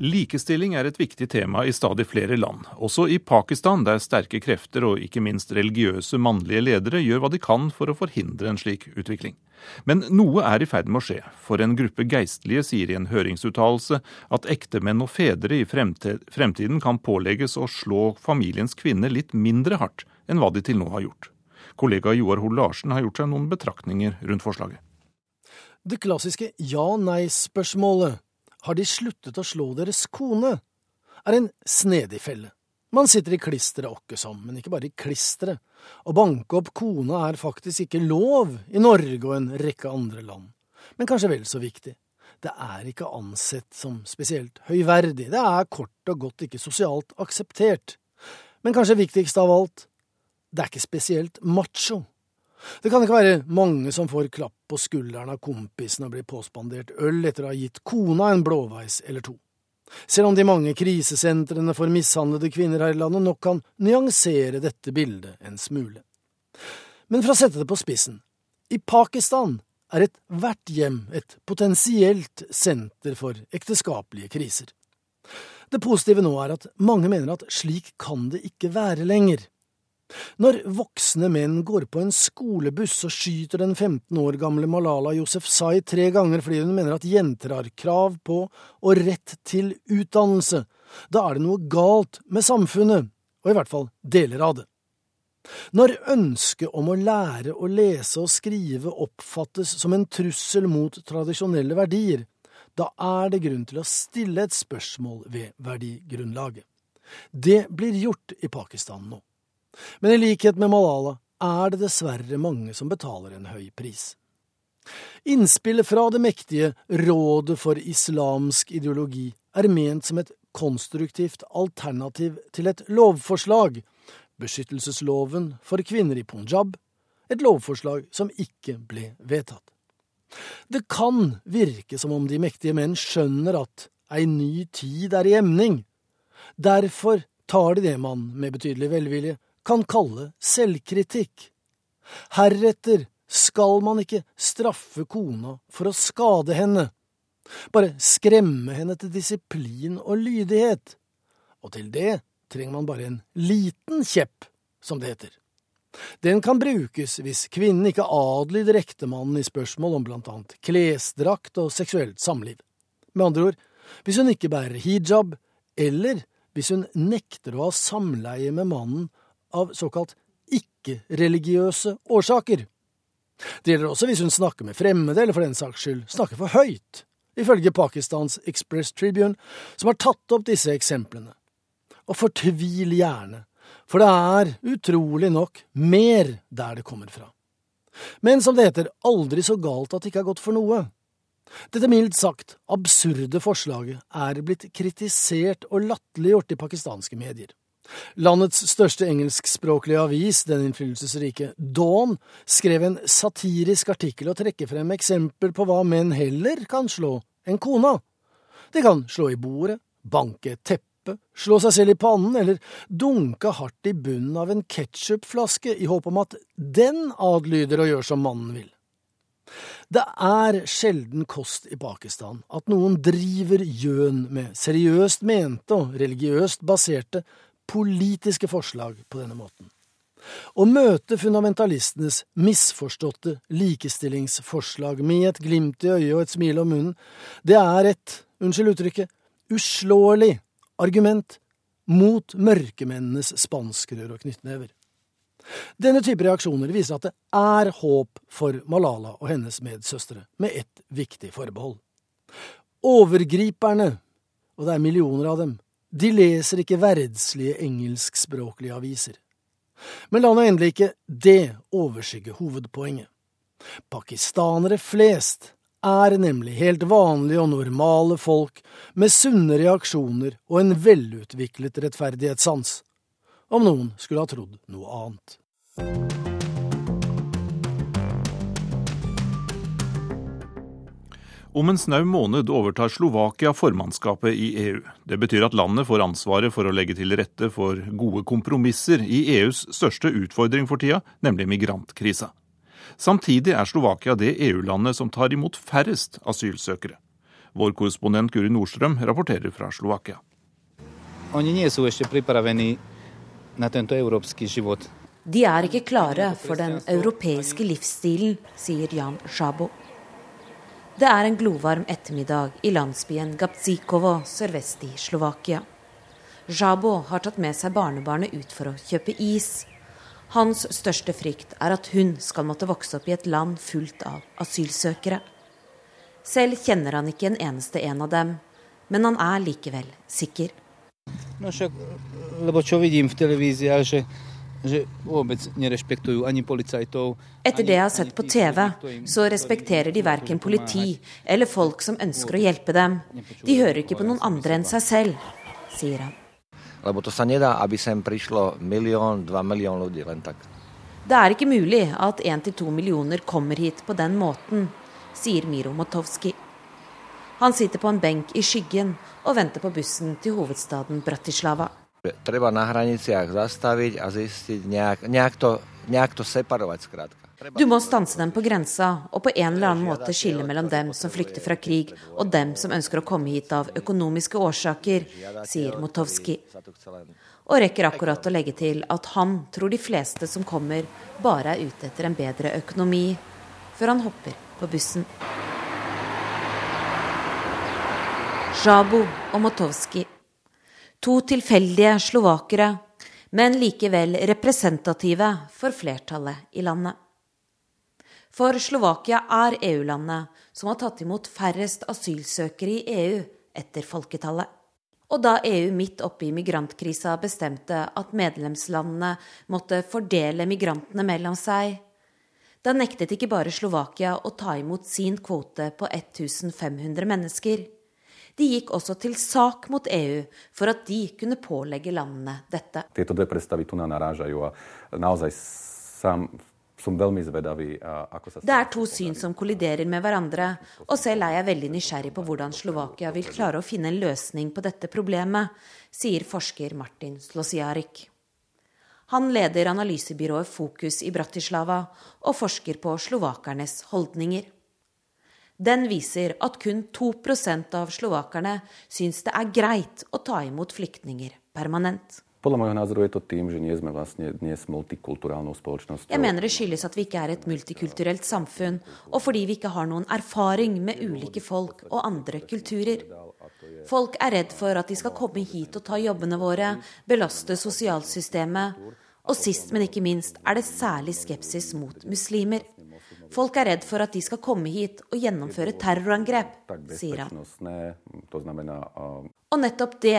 Likestilling er et viktig tema i stadig flere land, også i Pakistan, der sterke krefter og ikke minst religiøse mannlige ledere gjør hva de kan for å forhindre en slik utvikling. Men noe er i ferd med å skje, for en gruppe geistlige sier i en høringsuttalelse at ektemenn og fedre i fremtiden kan pålegges å slå familiens kvinner litt mindre hardt enn hva de til nå har gjort. Kollega Joar Hoel Larsen har gjort seg noen betraktninger rundt forslaget. Det klassiske ja-nei-spørsmålet har de sluttet å slå deres kone, er en snedig felle. Man sitter i klisteret åkke som, men ikke bare i klisteret. Å banke opp kona er faktisk ikke lov i Norge og en rekke andre land. Men kanskje vel så viktig. Det er ikke ansett som spesielt høyverdig, det er kort og godt ikke sosialt akseptert. Men kanskje viktigst av alt, det er ikke spesielt macho. Det kan ikke være mange som får klapp på skulderen av kompisen og blir påspandert øl etter å ha gitt kona en blåveis eller to. Selv om de mange krisesentrene for mishandlede kvinner her i landet nok kan nyansere dette bildet en smule. Men for å sette det på spissen, i Pakistan er ethvert hjem et potensielt senter for ekteskapelige kriser. Det positive nå er at mange mener at slik kan det ikke være lenger. Når voksne menn går på en skolebuss og skyter den 15 år gamle Malala Yousefzai tre ganger fordi hun mener at jenter har krav på og rett til utdannelse, da er det noe galt med samfunnet, og i hvert fall deler av det. Når ønsket om å lære å lese og skrive oppfattes som en trussel mot tradisjonelle verdier, da er det grunn til å stille et spørsmål ved verdigrunnlaget. Det blir gjort i Pakistan nå. Men i likhet med Malala er det dessverre mange som betaler en høy pris. Innspillet fra det mektige Rådet for islamsk ideologi er ment som et konstruktivt alternativ til et lovforslag, beskyttelsesloven for kvinner i Punjab, et lovforslag som ikke ble vedtatt. Det kan virke som om de mektige menn skjønner at ei ny tid er i emning. Derfor tar de det man, med betydelig velvilje, kan kalle selvkritikk. Heretter skal man ikke straffe kona for å skade henne, bare skremme henne til disiplin og lydighet, og til det trenger man bare en liten kjepp, som det heter. Den kan brukes hvis kvinnen ikke adlyder ektemannen i spørsmål om blant annet klesdrakt og seksuelt samliv. Med andre ord, hvis hun ikke bærer hijab, eller hvis hun nekter å ha samleie med mannen av såkalt ikke-religiøse årsaker. Det gjelder også hvis hun snakker med fremmede, eller for den saks skyld snakker for høyt, ifølge Pakistans Express Tribune, som har tatt opp disse eksemplene. Og fortvil gjerne, for det er utrolig nok mer der det kommer fra. Men som det heter, aldri så galt at det ikke har gått for noe. Dette mildt sagt absurde forslaget er blitt kritisert og latterliggjort i pakistanske medier. Landets største engelskspråklige avis, den innflytelsesrike Dawn, skrev en satirisk artikkel og trekker frem eksempel på hva menn heller kan slå enn kona. De kan slå i bordet, banke et teppe, slå seg selv i pannen eller dunke hardt i bunnen av en ketsjupflaske i håp om at den adlyder og gjør som mannen vil. Det er sjelden kost i Pakistan at noen driver gjøn med seriøst mente og religiøst baserte politiske forslag på denne måten. Å møte fundamentalistenes misforståtte likestillingsforslag med et glimt i øyet og et smil om munnen, det er et, unnskyld uttrykket, uslåelig argument mot mørkemennenes spanskrør og knyttnever. Denne type reaksjoner viser at det er håp for Malala og hennes medsøstre, med ett viktig forbehold. Overgriperne, og det er millioner av dem, de leser ikke verdslige engelskspråklige aviser. Men la nå endelig ikke det overskygge hovedpoenget. Pakistanere flest er nemlig helt vanlige og normale folk med sunne reaksjoner og en velutviklet rettferdighetssans om noen skulle ha trodd noe annet. Om en snau måned overtar Slovakia formannskapet i EU. Det betyr at landet får ansvaret for å legge til rette for gode kompromisser i EUs største utfordring for tida, nemlig migrantkrisa. Samtidig er Slovakia det EU-landet som tar imot færrest asylsøkere. Vår korrespondent Guri Nordstrøm rapporterer fra Slovakia. Oni nie sú ešte pripravení na tento európsky život. De er ikke klare for den europeiske livsstilen, sier Jan Sjabo. Det er en glovarm ettermiddag i landsbyen Gapzikovo sørvest i Slovakia. Jabo har tatt med seg barnebarnet ut for å kjøpe is. Hans største frykt er at hun skal måtte vokse opp i et land fullt av asylsøkere. Selv kjenner han ikke en eneste en av dem, men han er likevel sikker. No však, lebo čo vidím Etter det jeg har sett på TV, så respekterer de verken politi eller folk som ønsker å hjelpe dem. De hører ikke på noen andre enn seg selv, sier han. To. Det er ikke mulig at 1-2 millioner kommer hit på den måten, sier Miro Motovski. Han sitter på en benk i skyggen og venter på bussen til hovedstaden Bratislava. Treba na hraniciach zastaviť a zistiť nejak, nejak, to, nejak to separovať skrátka. Du må stanse dem på grensa og på en eller annen måte skille mellom dem som flykter fra krig, og dem som ønsker å komme hit av økonomiske årsaker, sier Motovski. Og rekker akkurat å legge til at han tror de fleste som kommer, bare er ute etter en bedre økonomi, før han hopper på bussen. Jabo og Motovski. To tilfeldige slovakere, men likevel representative for flertallet i landet. For Slovakia er EU-landet som har tatt imot færrest asylsøkere i EU etter folketallet. Og da EU midt oppe i migrantkrisa bestemte at medlemslandene måtte fordele migrantene mellom seg, da nektet ikke bare Slovakia å ta imot sin kvote på 1500 mennesker. De gikk også til sak mot EU for at de kunne pålegge landene dette. Det er to syn som kolliderer med hverandre, og selv er jeg veldig nysgjerrig på hvordan Slovakia vil klare å finne en løsning på dette problemet, sier forsker Martin Slosiarik. Han leder analysebyrået Fokus i Bratislava og forsker på slovakernes holdninger. Den viser at kun 2% av slovakerne syns det er greit å ta imot flyktninger permanent. Podľa môjho názoru je to tým, že nie sme vlastne dnes multikulturálnou spoločnosťou. Jeg mener det skyldes at vi ikke er et multikulturelt samfunn, og fordi vi ikke har noen erfaring med ulike folk og andre kulturer. Folk er redd for at de skal komme hit og ta jobbene våre, belaste sosialsystemet, Og sist, men ikke minst, er det særlig skepsis mot muslimer. Folk er redd for at de skal komme hit og gjennomføre terrorangrep, sier han. Og nettopp det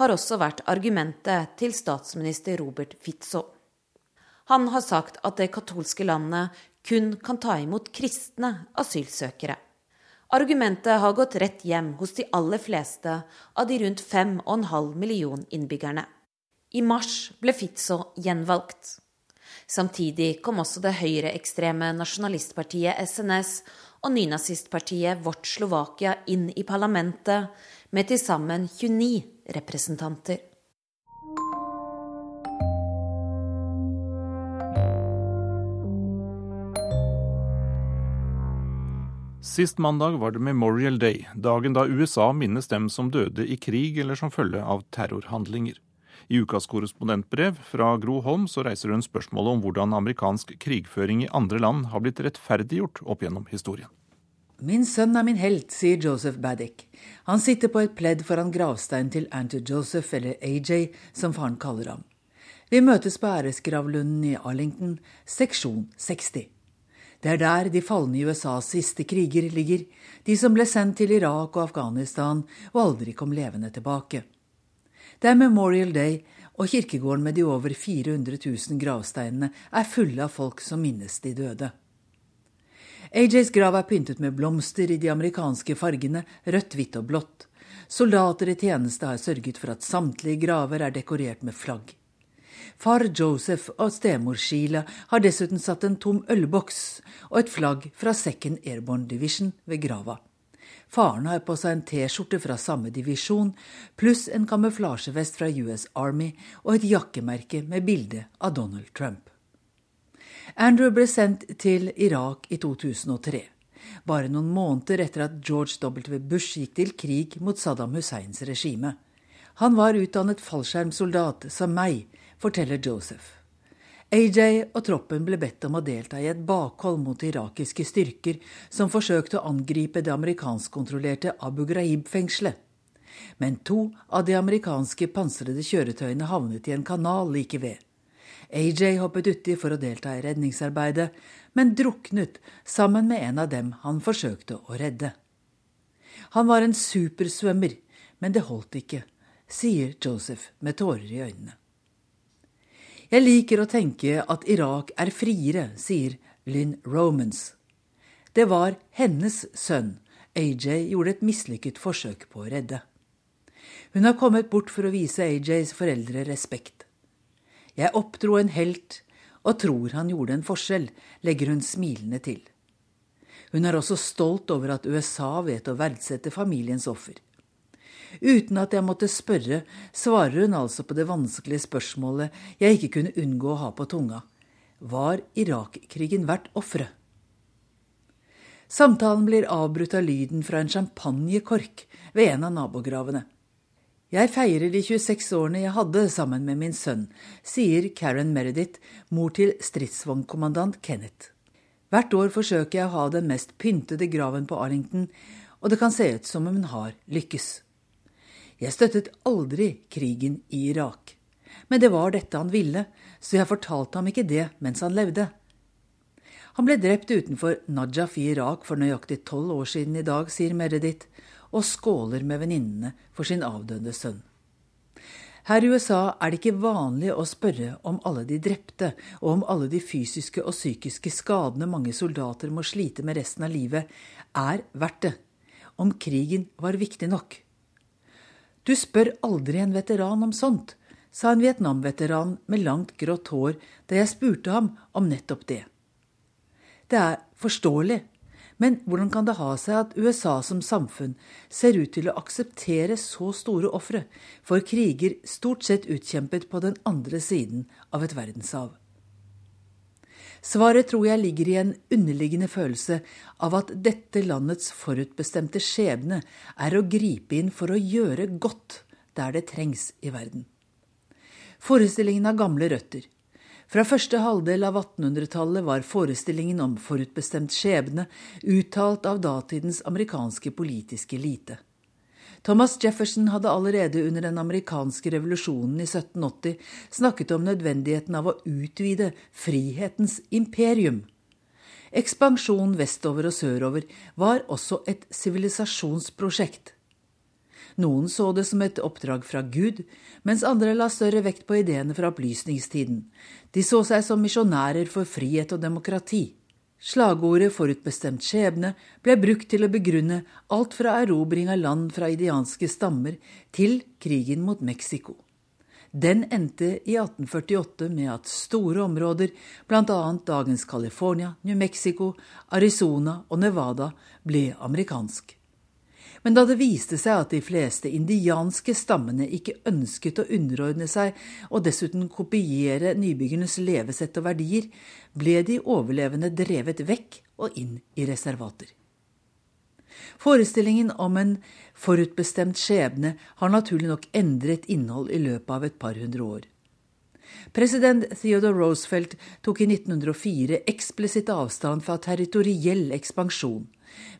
har også vært argumentet til statsminister Robert Fitzo. Han har sagt at det katolske landet kun kan ta imot kristne asylsøkere. Argumentet har gått rett hjem hos de aller fleste av de rundt 5,5 million innbyggerne. I mars ble Fitzo gjenvalgt. Samtidig kom også det høyreekstreme nasjonalistpartiet SNS og nynazistpartiet Vårt Slovakia inn i parlamentet med til sammen 29 representanter. Sist mandag var det Memorial Day, dagen da USA minnes dem som døde i krig eller som følge av terrorhandlinger. I ukas korrespondentbrev fra Gro Holm så reiser hun spørsmålet om hvordan amerikansk krigføring i andre land har blitt rettferdiggjort opp gjennom historien. Min sønn er min helt, sier Joseph Baddick. Han sitter på et pledd foran gravsteinen til Anti Joseph, eller AJ, som faren kaller ham. Vi møtes på æresgravlunden i Arlington, seksjon 60. Det er der de falne i USAs siste kriger ligger, de som ble sendt til Irak og Afghanistan og aldri kom levende tilbake. Det er Memorial Day, og kirkegården med de over 400 000 gravsteinene er fulle av folk som minnes de døde. AJs grav er pyntet med blomster i de amerikanske fargene rødt, hvitt og blått. Soldater i tjeneste har sørget for at samtlige graver er dekorert med flagg. Far Joseph og stemor Sheila har dessuten satt en tom ølboks og et flagg fra Second Airborne Division ved grava. Faren har på seg en T-skjorte fra samme divisjon, pluss en kamuflasjevest fra US Army og et jakkemerke med bilde av Donald Trump. Andrew ble sendt til Irak i 2003, bare noen måneder etter at George W. Bush gikk til krig mot Saddam Husseins regime. Han var utdannet fallskjermsoldat, som meg, forteller Joseph. AJ og troppen ble bedt om å delta i et bakhold mot irakiske styrker som forsøkte å angripe det amerikanskkontrollerte Abu Ghraib-fengselet. Men to av de amerikanske pansrede kjøretøyene havnet i en kanal like ved. AJ hoppet uti for å delta i redningsarbeidet, men druknet sammen med en av dem han forsøkte å redde. Han var en supersvømmer, men det holdt ikke, sier Joseph med tårer i øynene. Jeg liker å tenke at Irak er friere, sier Lynn Romans. Det var hennes sønn AJ gjorde et mislykket forsøk på å redde. Hun har kommet bort for å vise AJs foreldre respekt. Jeg oppdro en helt og tror han gjorde en forskjell, legger hun smilende til. Hun er også stolt over at USA vet å verdsette familiens offer. Uten at jeg måtte spørre, svarer hun altså på det vanskelige spørsmålet jeg ikke kunne unngå å ha på tunga. Var Irak-krigen verdt offeret? Samtalen blir avbrutt av lyden fra en champagnekork ved en av nabogravene. Jeg feirer de 26 årene jeg hadde sammen med min sønn, sier Karen Meredith, mor til stridsvognkommandant Kenneth. Hvert år forsøker jeg å ha den mest pyntede graven på Arlington, og det kan se ut som om hun har lykkes. Jeg støttet aldri krigen i Irak, men det var dette han ville, så jeg fortalte ham ikke det mens han levde. Han ble drept utenfor Najaf i Irak for nøyaktig tolv år siden i dag, sier Meredith, og skåler med venninnene for sin avdøde sønn. Her i USA er det ikke vanlig å spørre om alle de drepte, og om alle de fysiske og psykiske skadene mange soldater må slite med resten av livet, er verdt det. Om krigen var viktig nok. Du spør aldri en veteran om sånt, sa en Vietnam-veteran med langt grått hår da jeg spurte ham om nettopp det. Det er forståelig men hvordan kan det ha seg at USA som samfunn ser ut til å akseptere så store ofre for kriger stort sett utkjempet på den andre siden av et verdenshav? Svaret tror jeg ligger i en underliggende følelse av at dette landets forutbestemte skjebne er å gripe inn for å gjøre godt der det trengs i verden. Forestillingen har gamle røtter. Fra første halvdel av 1800-tallet var forestillingen om forutbestemt skjebne uttalt av datidens amerikanske politiske elite. Thomas Jefferson hadde allerede under den amerikanske revolusjonen i 1780 snakket om nødvendigheten av å utvide frihetens imperium. Ekspansjon vestover og sørover var også et sivilisasjonsprosjekt. Noen så det som et oppdrag fra Gud, mens andre la større vekt på ideene fra opplysningstiden. De så seg som misjonærer for frihet og demokrati. Slagordet 'forutbestemt skjebne' ble brukt til å begrunne alt fra erobring av land fra idianske stammer til krigen mot Mexico. Den endte i 1848 med at store områder, bl.a. dagens California, New Mexico, Arizona og Nevada, ble amerikansk. Men da det viste seg at de fleste indianske stammene ikke ønsket å underordne seg og dessuten kopiere nybyggernes levesett og verdier, ble de overlevende drevet vekk og inn i reservater. Forestillingen om en forutbestemt skjebne har naturlig nok endret innhold i løpet av et par hundre år. President Theodore Roosevelt tok i 1904 eksplisitt avstand fra territoriell ekspansjon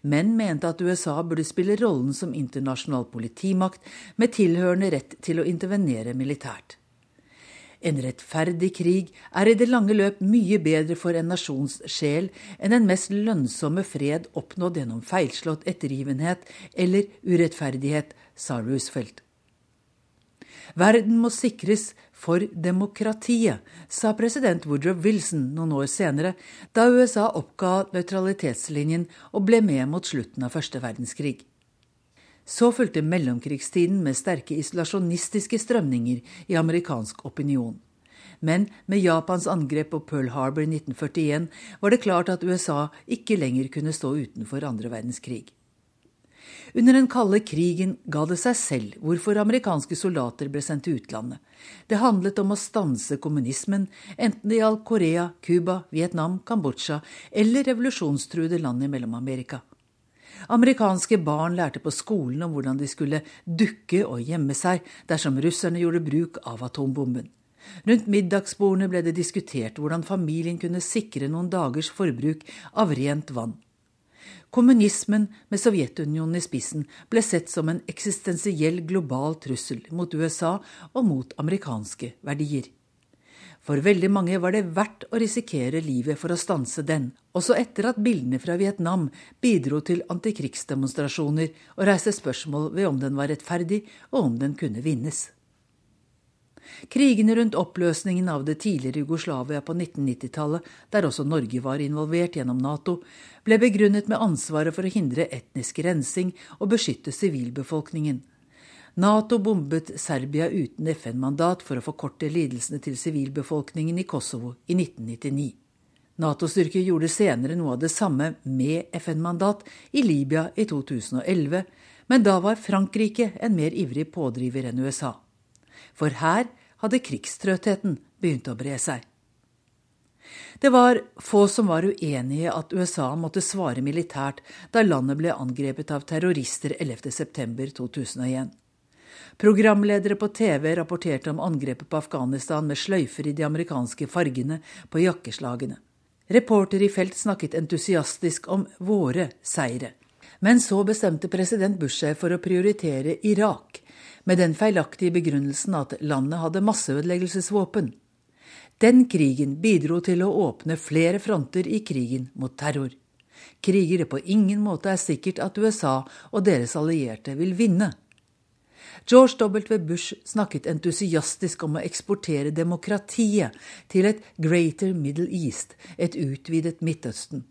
men mente at USA burde spille rollen som internasjonal politimakt med tilhørende rett til å intervenere militært. En rettferdig krig er i det lange løp mye bedre for en nasjons sjel enn den mest lønnsomme fred oppnådd gjennom feilslått ettergivenhet eller urettferdighet, sa Roosevelt. Verden må sikres for demokratiet, sa president Woodrow Wilson noen år senere, da USA oppga nøytralitetslinjen og ble med mot slutten av første verdenskrig. Så fulgte mellomkrigstiden med sterke isolasjonistiske strømninger i amerikansk opinion. Men med Japans angrep på Pearl Harbor i 1941 var det klart at USA ikke lenger kunne stå utenfor andre verdenskrig. Under den kalde krigen ga det seg selv hvorfor amerikanske soldater ble sendt til utlandet. Det handlet om å stanse kommunismen, enten det gjaldt Korea, Cuba, Vietnam, Kambodsja eller revolusjonstruede land i Mellom-Amerika. Amerikanske barn lærte på skolen om hvordan de skulle dukke og gjemme seg dersom russerne gjorde bruk av atombomben. Rundt middagsbordene ble det diskutert hvordan familien kunne sikre noen dagers forbruk av rent vann. Kommunismen med Sovjetunionen i spissen ble sett som en eksistensiell global trussel mot USA og mot amerikanske verdier. For veldig mange var det verdt å risikere livet for å stanse den, også etter at bildene fra Vietnam bidro til antikrigsdemonstrasjoner og reiste spørsmål ved om den var rettferdig og om den kunne vinnes. Krigene rundt oppløsningen av det tidligere Jugoslavia på 1990-tallet, der også Norge var involvert gjennom Nato, ble begrunnet med ansvaret for å hindre etnisk rensing og beskytte sivilbefolkningen. Nato bombet Serbia uten FN-mandat for å forkorte lidelsene til sivilbefolkningen i Kosovo i 1999. Nato-styrker gjorde senere noe av det samme med FN-mandat i Libya i 2011, men da var Frankrike en mer ivrig pådriver enn USA. For her hadde krigstrøttheten begynt å bre seg. Det var få som var uenige at USA måtte svare militært da landet ble angrepet av terrorister 11.9.2001. Programledere på TV rapporterte om angrepet på Afghanistan med sløyfer i de amerikanske fargene på jakkeslagene. Reporter i felt snakket entusiastisk om våre seire. Men så bestemte president Bush seg for å prioritere Irak, med den feilaktige begrunnelsen at landet hadde masseødeleggelsesvåpen. Den krigen bidro til å åpne flere fronter i krigen mot terror. Kriger det på ingen måte er sikkert at USA og deres allierte vil vinne. George W. Bush snakket entusiastisk om å eksportere demokratiet til et Greater Middle East, et utvidet Midtøsten.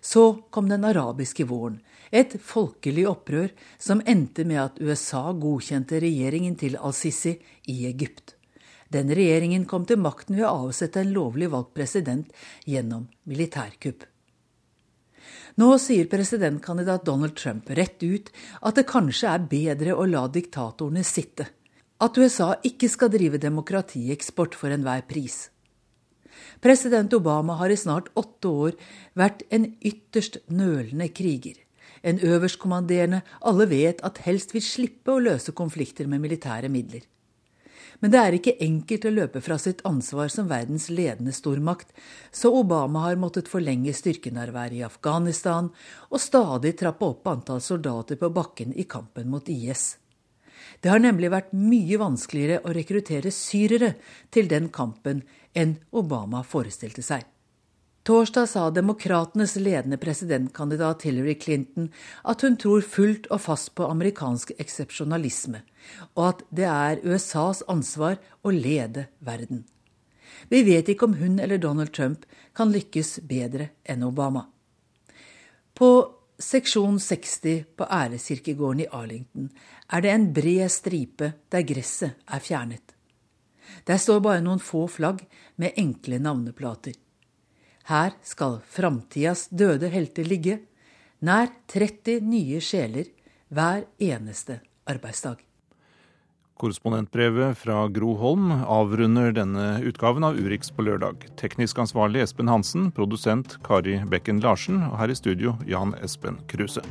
Så kom den arabiske våren, et folkelig opprør som endte med at USA godkjente regjeringen til al-Sisi i Egypt. Den regjeringen kom til makten ved å avsette en lovlig valgt president gjennom militærkupp. Nå sier presidentkandidat Donald Trump rett ut at det kanskje er bedre å la diktatorene sitte. At USA ikke skal drive demokratieksport for enhver pris. President Obama har i snart åtte år vært en ytterst nølende kriger. En øverstkommanderende alle vet at helst vil slippe å løse konflikter med militære midler. Men det er ikke enkelt å løpe fra sitt ansvar som verdens ledende stormakt, så Obama har måttet forlenge styrkenærværet i Afghanistan og stadig trappe opp antall soldater på bakken i kampen mot IS. Det har nemlig vært mye vanskeligere å rekruttere syrere til den kampen enn Obama forestilte seg. Torsdag sa demokratenes ledende presidentkandidat Hillary Clinton at hun tror fullt og fast på amerikansk eksepsjonalisme, og at det er USAs ansvar å lede verden. Vi vet ikke om hun eller Donald Trump kan lykkes bedre enn Obama. På seksjon 60 på Æreskirkegården i Arlington er det en bred stripe der gresset er fjernet. Der står bare noen få flagg med enkle navneplater. Her skal framtidas døde helter ligge, nær 30 nye sjeler hver eneste arbeidsdag. Korrespondentbrevet fra Gro Holm avrunder denne utgaven av Urix på lørdag. Teknisk ansvarlig Espen Hansen, produsent Kari Bekken Larsen, og her i studio Jan Espen Kruse.